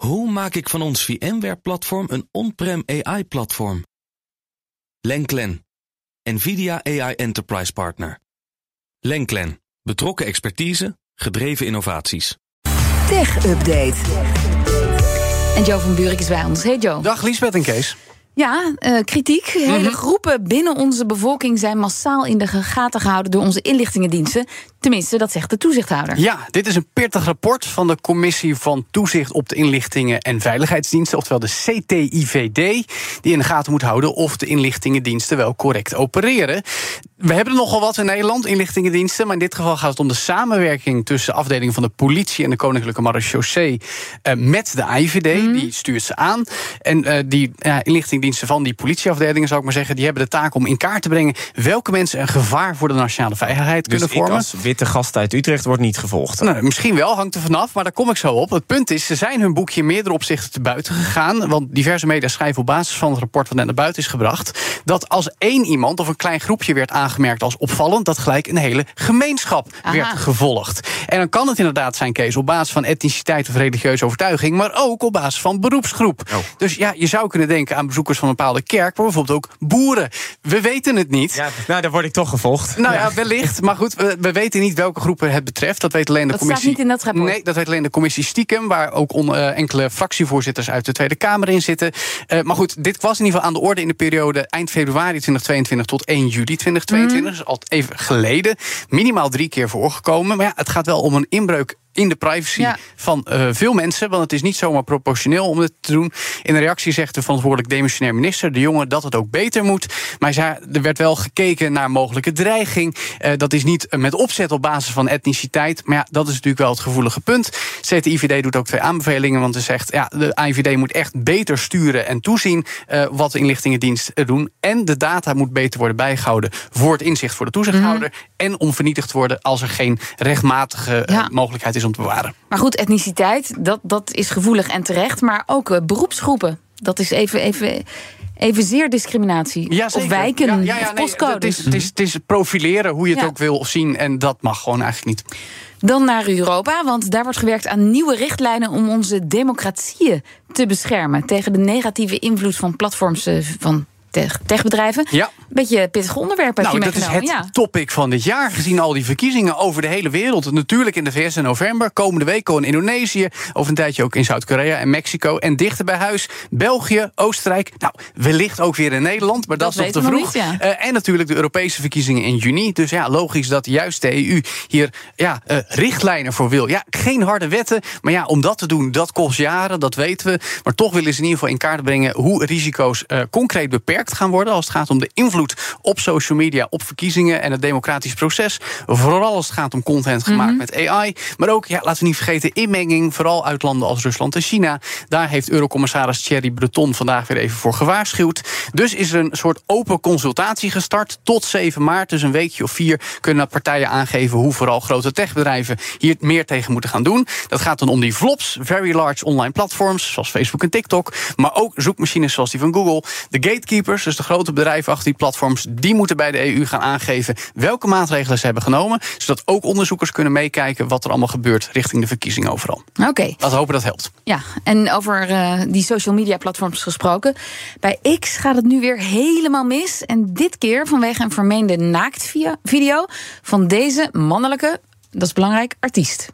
Hoe maak ik van ons VMware-platform een on-prem AI-platform? Lenklen, NVIDIA AI Enterprise Partner. Lenklen, betrokken expertise, gedreven innovaties. Tech Update. En Joe van Buurik is bij ons. Hey Joe. Dag Liesbeth en Kees. Ja, uh, kritiek. Hele Mhm. groepen binnen onze bevolking zijn massaal in de gaten gehouden door onze inlichtingendiensten. Tenminste, dat zegt de toezichthouder. Ja, dit is een pittig rapport van de Commissie van Toezicht op de Inlichtingen en Veiligheidsdiensten, oftewel de CTIVD, die in de gaten moet houden of de inlichtingendiensten wel correct opereren. We hebben er nogal wat in Nederland, inlichtingendiensten, maar in dit geval gaat het om de samenwerking tussen afdelingen van de politie en de Koninklijke Marechaussee uh, met de IVD. Mhm. Die stuurt ze aan. En uh, die uh, inlichtingendiensten van die politieafdelingen, zou ik maar zeggen, die hebben de taak om in kaart te brengen welke mensen een gevaar voor de nationale veiligheid dus kunnen vormen. Ik als witte gast uit Utrecht wordt niet gevolgd. Nou, misschien wel, hangt er vanaf, maar daar kom ik zo op. Het punt is, ze zijn hun boekje in meerdere opzichten te buiten gegaan. Want diverse media schrijven op basis van het rapport wat net naar buiten is gebracht. dat als één iemand of een klein groepje werd aangemerkt als opvallend. dat gelijk een hele gemeenschap Aha. werd gevolgd. En dan kan het inderdaad zijn, Kees, op basis van etniciteit of religieuze overtuiging. maar ook op basis van beroepsgroep. Oh. Dus ja, je zou kunnen denken aan bezoekers van een bepaalde kerk. maar bijvoorbeeld ook boeren. We weten het niet. Ja, nou, dan word ik toch gevolgd. Nou ja, wellicht. Maar goed, we, we weten niet welke groepen het betreft. Dat weet alleen de Dat staat commissie. niet in dat rapport. Nee, dat weet alleen de commissie stiekem. Waar ook on, uh, enkele fractievoorzitters uit de Tweede Kamer in zitten. Uh, maar goed, dit was in ieder geval aan de orde in de periode eind februari 2022 tot 1 juli 2022. Mhm. Dus al even geleden. Minimaal drie keer voorgekomen. Maar ja, het gaat wel om een inbreuk in de privacy Ja. van uh, veel mensen. Want het is niet zomaar proportioneel om het te doen. In een reactie zegt de verantwoordelijk demissionair minister, de jongen, dat het ook beter moet. Maar er werd wel gekeken naar mogelijke dreiging. Uh, dat is niet met opzet op basis van etniciteit. Maar ja, dat is natuurlijk wel het gevoelige punt. CTIVD doet ook twee aanbevelingen. Want ze zegt, ja, de IVD moet echt beter sturen en toezien uh, wat de inlichtingendiensten doen. En de data moet beter worden bijgehouden voor het inzicht voor de toezichthouder. Mm. En om vernietigd te worden als er geen rechtmatige Ja. mogelijkheid is om te bewaren. Maar goed, etniciteit, dat, dat is gevoelig en terecht. Maar ook uh, beroepsgroepen, dat is even, even, evenzeer discriminatie. Ja, of wijken, ja, ja, ja, of nee, postcodes. Het is, het, is, het is profileren hoe je het ook wil zien. En dat mag gewoon eigenlijk niet. Dan naar Europa, want daar wordt gewerkt aan nieuwe richtlijnen om onze democratieën te beschermen tegen de negatieve invloed van platforms eh, van tech- techbedrijven. Ja. Beetje pittig onderwerp heb Nou, je dat is het ja. topic van dit jaar. Gezien al die verkiezingen over de hele wereld. Natuurlijk in de VS in november. Komende week in Indonesië. Over een tijdje ook in Zuid-Korea en Mexico. En dichter bij huis België, Oostenrijk. Nou, wellicht ook weer in Nederland. Maar dat, Dat is nog te vroeg. nog niet, ja. Eh, en natuurlijk de Europese verkiezingen in juni. Dus ja, logisch dat juist de EU hier ja, eh, richtlijnen voor wil. Ja, geen harde wetten. Maar ja, om dat te doen, dat kost jaren. Dat weten we. Maar toch willen ze in ieder geval in kaart brengen hoe risico's eh, concreet beperkt gaan worden. Als het gaat om de invloed op social media, op verkiezingen en het democratisch proces. Vooral als het gaat om content gemaakt met AI. Maar ook, ja, laten we niet vergeten, inmenging. Vooral uit landen als Rusland en China. Daar heeft Eurocommissaris Thierry Breton vandaag weer even voor gewaarschuwd. Dus is er een soort open consultatie gestart. Tot 7 maart, dus een weekje of vier, kunnen partijen aangeven hoe vooral grote techbedrijven hier meer tegen moeten gaan doen. Dat gaat dan om die VLOPs, very large online platforms, zoals Facebook en TikTok. Maar ook zoekmachines zoals die van Google. De gatekeepers, dus de grote bedrijven achter die platforms, die moeten bij de EU gaan aangeven welke maatregelen ze hebben genomen. Zodat ook onderzoekers kunnen meekijken wat er allemaal gebeurt richting de verkiezingen overal. Oké, Laten we hopen dat helpt. ja. En over eh, die social media platforms gesproken. Bij X gaat het nu weer helemaal mis. En dit keer vanwege een vermeende naaktvideo van deze mannelijke, dat is belangrijk, artiest.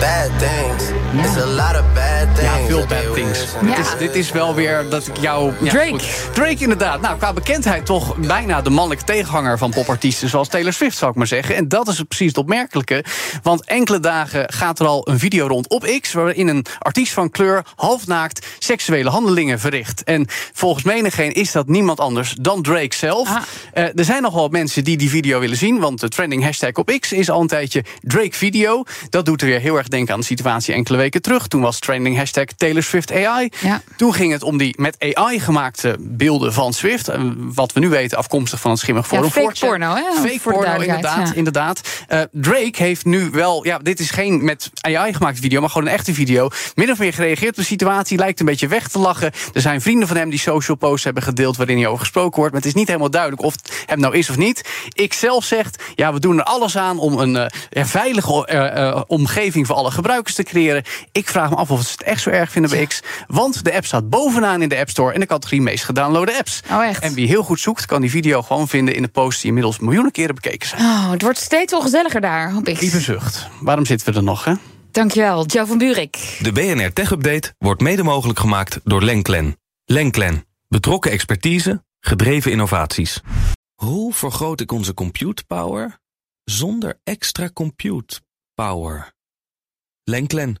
Bad things. It's a lot of bad things. Ja, veel bad things. wish. Dit, is, dit is wel weer dat ik jou... ja, Drake. goed. Drake inderdaad. Nou, qua bekendheid toch bijna de mannelijke tegenhanger van popartiesten... zoals Taylor Swift, zou ik maar zeggen. En dat is precies het opmerkelijke. Want enkele dagen gaat er al een video rond op X... waarin een artiest van kleur halfnaakt seksuele handelingen verricht. En volgens menigeen is dat niemand anders dan Drake zelf. Ah. Eh, er zijn nogal wat mensen die die video willen zien... want de trending hashtag op X is al een tijdje Drake video. Dat doet er weer heel erg denken aan de situatie enkele weken terug. Toen was trending hashtag Taylor Swift AI. Ja. Toen ging het om die met AI gemaakte beelden van Swift. Wat we nu weten, afkomstig van het schimmig forum. fake 4chan. porno, hè? Fake Voor porno, inderdaad. ja. inderdaad. Eh, Drake heeft nu wel, ja, dit is geen met AI gemaakte video, maar gewoon een echte video. Min of meer gereageerd op de situatie, lijkt een beetje weg te lachen. Er zijn vrienden van hem die social posts hebben gedeeld waarin hij over gesproken wordt. Maar het is niet helemaal duidelijk of het hem nou is of niet. Ik zelf zegt, ja, we doen er alles aan om een eh, ja, veilige eh, omgeving voor alle gebruikers te creëren. Ik vraag me af of ze het echt zo erg vinden bij X. Want de app staat bovenaan in de App Store in de categorie meest gedownloade apps. Oh, echt? En wie heel goed zoekt, kan die video gewoon vinden in de posts die inmiddels miljoenen keren bekeken zijn. Oh, het wordt steeds ongezelliger daar op X. Lieve zucht. Waarom zitten we er nog, hè? Dankjewel, Joe van Buurik. De BNR Tech Update wordt mede mogelijk gemaakt door Lenklen. Lenklen. Betrokken expertise, gedreven innovaties. Hoe vergroot ik onze compute power zonder extra compute power? Lenklen.